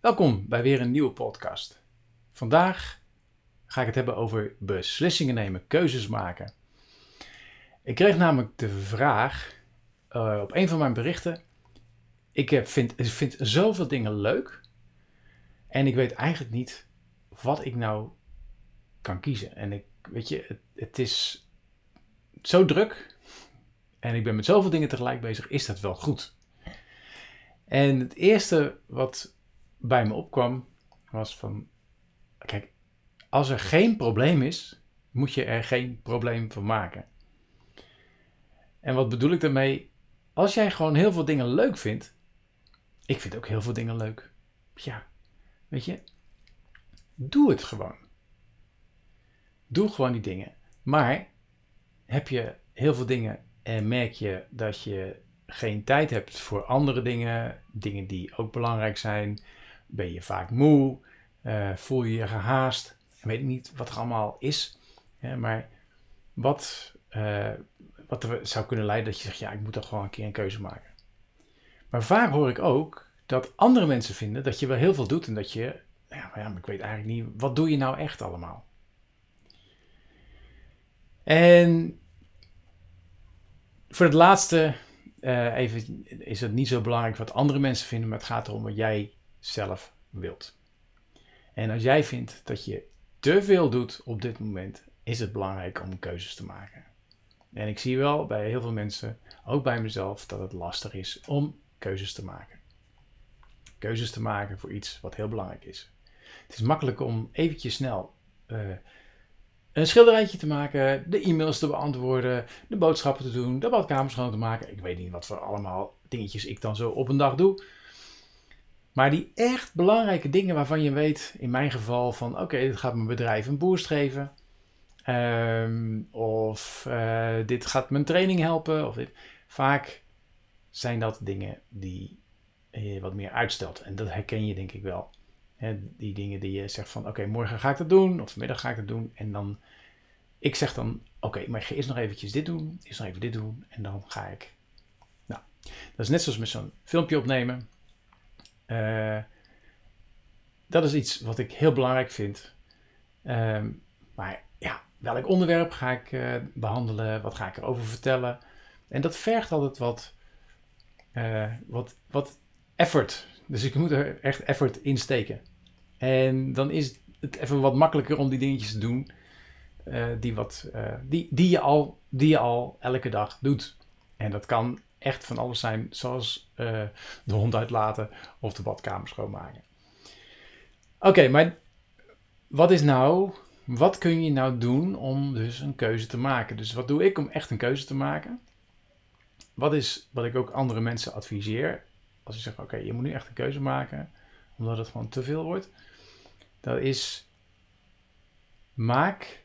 Welkom bij weer een nieuwe podcast. Vandaag ga ik het hebben over beslissingen nemen, keuzes maken. Ik kreeg namelijk de vraag uh, op een van mijn berichten. Ik heb, vind, vind zoveel dingen leuk en ik weet eigenlijk niet wat ik nou kan kiezen. En ik, weet je, het, het is zo druk en ik ben met zoveel dingen tegelijk bezig, is dat wel goed? En het eerste wat bij me opkwam was van, kijk, als er geen probleem is, moet je er geen probleem van maken. En wat bedoel ik daarmee? Als jij gewoon heel veel dingen leuk vindt, ik vind ook heel veel dingen leuk. Ja, weet je, doe het gewoon. Doe gewoon die dingen. Maar heb je heel veel dingen en merk je dat je geen tijd hebt voor andere dingen, dingen die ook belangrijk zijn, ben je vaak moe, uh, voel je je gehaast, en weet ik niet wat er allemaal is, maar wat, uh, wat er zou kunnen leiden dat je zegt, ja, ik moet toch gewoon een keer een keuze maken. Maar vaak hoor ik ook dat andere mensen vinden dat je wel heel veel doet en dat je, ja, ja, ik weet eigenlijk niet, wat doe je nou echt allemaal? En voor het laatste uh, even, is het niet zo belangrijk wat andere mensen vinden, maar het gaat erom wat jij zelf wilt. En als jij vindt dat je te veel doet op dit moment, is het belangrijk om keuzes te maken. En ik zie wel bij heel veel mensen, ook bij mezelf, dat het lastig is om keuzes te maken. Keuzes te maken voor iets wat heel belangrijk is. Het is makkelijk om eventjes snel uh, een schilderijtje te maken, de e-mails te beantwoorden, de boodschappen te doen, de badkamer schoon te maken. Ik weet niet wat voor allemaal dingetjes ik dan zo op een dag doe. Maar die echt belangrijke dingen waarvan je weet, in mijn geval, van oké, dit gaat mijn bedrijf een boost geven. Um, of uh, dit gaat mijn training helpen. Of dit. Vaak zijn dat dingen die je wat meer uitstelt. En dat herken je denk ik wel die dingen die je zegt van oké, morgen ga ik dat doen, of vanmiddag ga ik dat doen. En dan, ik zeg dan oké, maar ik ga eerst nog eventjes dit doen, eerst nog even dit doen en dan ga ik. Nou, dat is net zoals met zo'n filmpje opnemen. Uh, dat is iets wat ik heel belangrijk vind. Uh, maar ja, welk onderwerp ga ik uh, behandelen? Wat ga ik erover vertellen? En dat vergt altijd wat, uh, wat, wat effort. Dus ik moet er echt effort in steken. En dan is het even wat makkelijker om die dingetjes te doen. Die, wat, die, die, je al, die je al elke dag doet. En dat kan echt van alles zijn, zoals uh, de hond uitlaten of de badkamer schoonmaken. Oké, maar wat is nou, wat kun je nou doen om dus een keuze te maken? Dus wat doe ik om echt een keuze te maken? Wat is wat ik ook andere mensen adviseer? Als je zegt, oké, je moet nu echt een keuze maken, omdat het gewoon te veel wordt dat is maak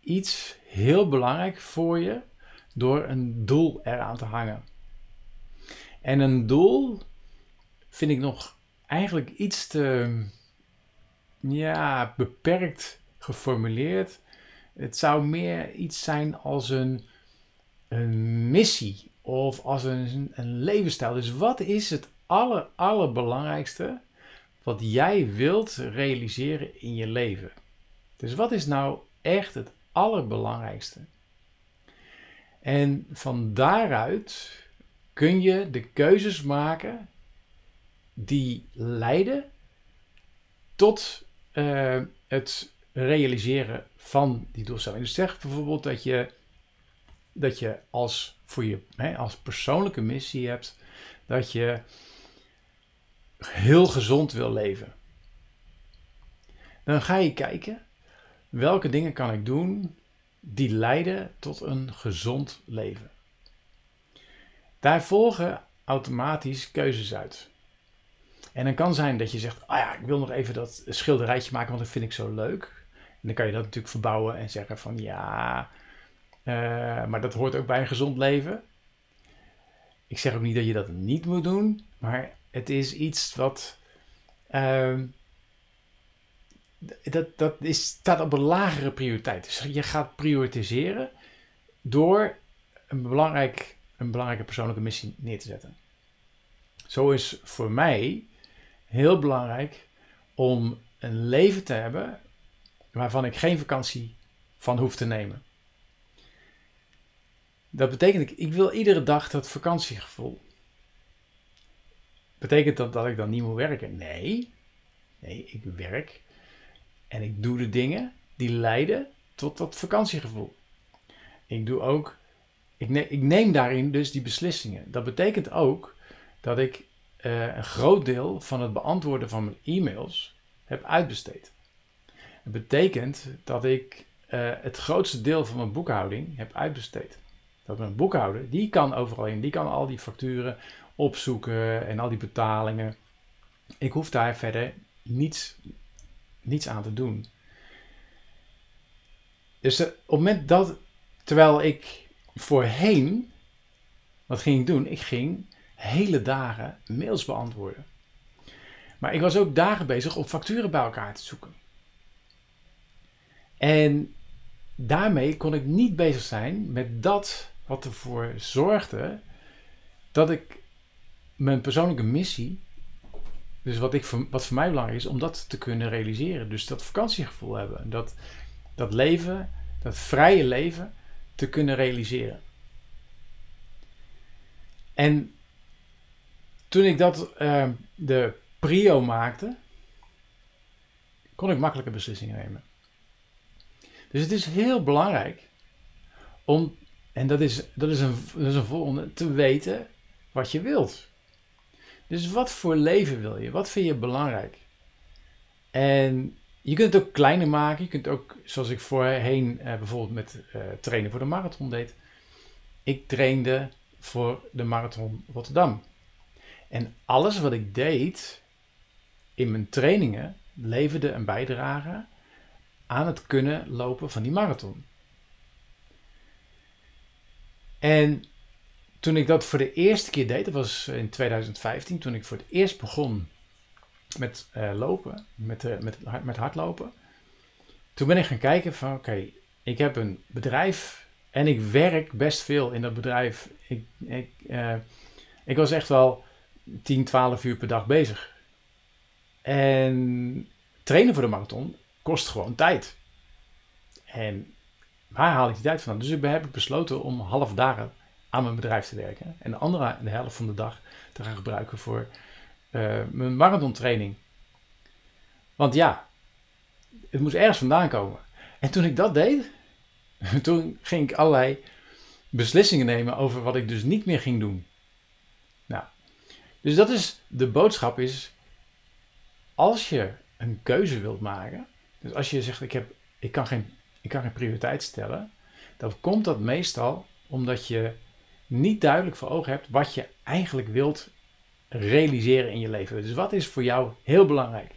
iets heel belangrijk voor je door een doel eraan te hangen. En een doel vind ik nog eigenlijk iets te ja, beperkt geformuleerd. Het zou meer iets zijn als een, een missie of als een, een levensstijl. Dus wat is het aller, allerbelangrijkste wat jij wilt realiseren in je leven. Dus wat is nou echt het allerbelangrijkste? En van daaruit kun je de keuzes maken die leiden tot uh, het realiseren van die doelstelling. Dus zeg bijvoorbeeld dat je, dat je als, voor je, hè, als persoonlijke missie hebt dat je heel gezond wil leven, dan ga je kijken welke dingen kan ik doen die leiden tot een gezond leven. Daar volgen automatisch keuzes uit. En dan kan zijn dat je zegt, ah ja, ik wil nog even dat schilderijtje maken, want dat vind ik zo leuk. En dan kan je dat natuurlijk verbouwen en zeggen van ja, uh, maar dat hoort ook bij een gezond leven. Ik zeg ook niet dat je dat niet moet doen, maar het is iets wat. Uh, dat, dat is, staat op een lagere prioriteit. Dus je gaat prioritiseren door een, belangrijk, een belangrijke persoonlijke missie neer te zetten. Zo is voor mij heel belangrijk om een leven te hebben waarvan ik geen vakantie van hoef te nemen. Dat betekent, ik wil iedere dag dat vakantiegevoel. Betekent dat dat ik dan niet moet werken? Nee. Nee, ik werk en ik doe de dingen die leiden tot dat vakantiegevoel. Ik doe ook, ik neem, ik neem daarin dus die beslissingen. Dat betekent ook dat ik uh, een groot deel van het beantwoorden van mijn e-mails heb uitbesteed. Het betekent dat ik uh, het grootste deel van mijn boekhouding heb uitbesteed. Dat mijn boekhouder, die kan overal in, die kan al die facturen opzoeken en al die betalingen. Ik hoef daar verder niets, niets aan te doen. Dus uh, op het moment dat, terwijl ik voorheen, wat ging ik doen? Ik ging hele dagen mails beantwoorden. Maar ik was ook dagen bezig om facturen bij elkaar te zoeken. En daarmee kon ik niet bezig zijn met dat wat ervoor zorgde dat ik mijn persoonlijke missie, dus wat, ik, wat voor mij belangrijk is, om dat te kunnen realiseren. Dus dat vakantiegevoel hebben, dat, dat leven, dat vrije leven te kunnen realiseren. En toen ik dat uh, de prio maakte, kon ik makkelijke beslissingen nemen. Dus het is heel belangrijk om, en dat is, dat is, een, dat is een volgende, te weten wat je wilt. Dus wat voor leven wil je? Wat vind je belangrijk? En je kunt het ook kleiner maken. Je kunt ook, zoals ik voorheen uh, bijvoorbeeld met uh, trainen voor de marathon deed. Ik trainde voor de marathon Rotterdam. En alles wat ik deed in mijn trainingen leverde een bijdrage aan het kunnen lopen van die marathon. En toen ik dat voor de eerste keer deed, dat was in 2015, toen ik voor het eerst begon met uh, lopen, met, uh, met, met hardlopen. Toen ben ik gaan kijken van oké, ik heb een bedrijf en ik werk best veel in dat bedrijf. Ik, ik, uh, ik was echt wel 10, 12 uur per dag bezig. En trainen voor de marathon kost gewoon tijd. En waar haal ik die tijd vandaan? Dus ik heb ik besloten om half dagen aan mijn bedrijf te werken. En de andere de helft van de dag te gaan gebruiken voor uh, mijn marathontraining. Want ja, het moest ergens vandaan komen. En toen ik dat deed, toen ging ik allerlei beslissingen nemen over wat ik dus niet meer ging doen. Nou, dus dat is de boodschap is, als je een keuze wilt maken, dus als je zegt ik, heb, ik, kan, geen, ik kan geen prioriteit stellen, dan komt dat meestal omdat je niet duidelijk voor ogen hebt wat je eigenlijk wilt realiseren in je leven. Dus wat is voor jou heel belangrijk?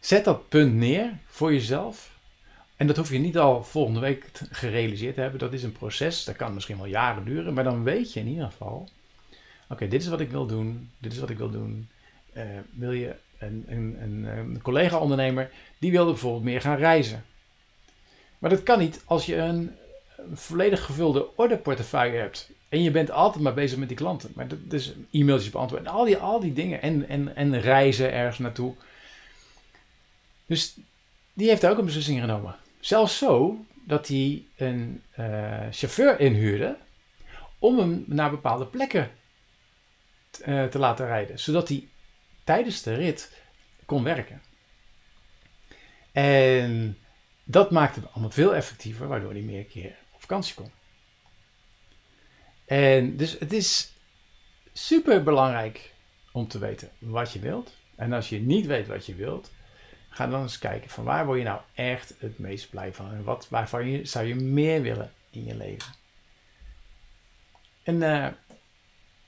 Zet dat punt neer voor jezelf. En dat hoef je niet al volgende week gerealiseerd te hebben. Dat is een proces. Dat kan misschien wel jaren duren. Maar dan weet je in ieder geval Oké, dit is wat ik wil doen. Dit is wat ik wil doen. Uh, wil je een, een, een, een collega-ondernemer, die wilde bijvoorbeeld meer gaan reizen. Maar dat kan niet als je een volledig gevulde orderportefeuille hebt. En je bent altijd maar bezig met die klanten. Maar dat is e-mailtjes beantwoorden. Al die, al die dingen. En, en, en reizen ergens naartoe. Dus die heeft ook een beslissing genomen. Zelfs zo dat hij een uh, chauffeur inhuurde om hem naar bepaalde plekken uh, te laten rijden, zodat hij tijdens de rit kon werken. En dat maakte het allemaal veel effectiever, waardoor hij meer keer vakantie. En dus het is super belangrijk om te weten wat je wilt. En als je niet weet wat je wilt, ga dan eens kijken van waar word je nou echt het meest blij van en wat, waarvan zou je meer willen in je leven. En uh,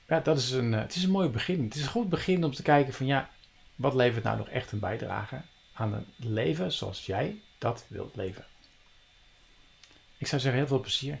ja, dat is een, eh, het is een mooi begin. Het is een goed begin om te kijken van ja, wat levert nou nog echt een bijdrage aan een leven zoals jij dat wilt leven. Ik zou zeggen heel veel plezier.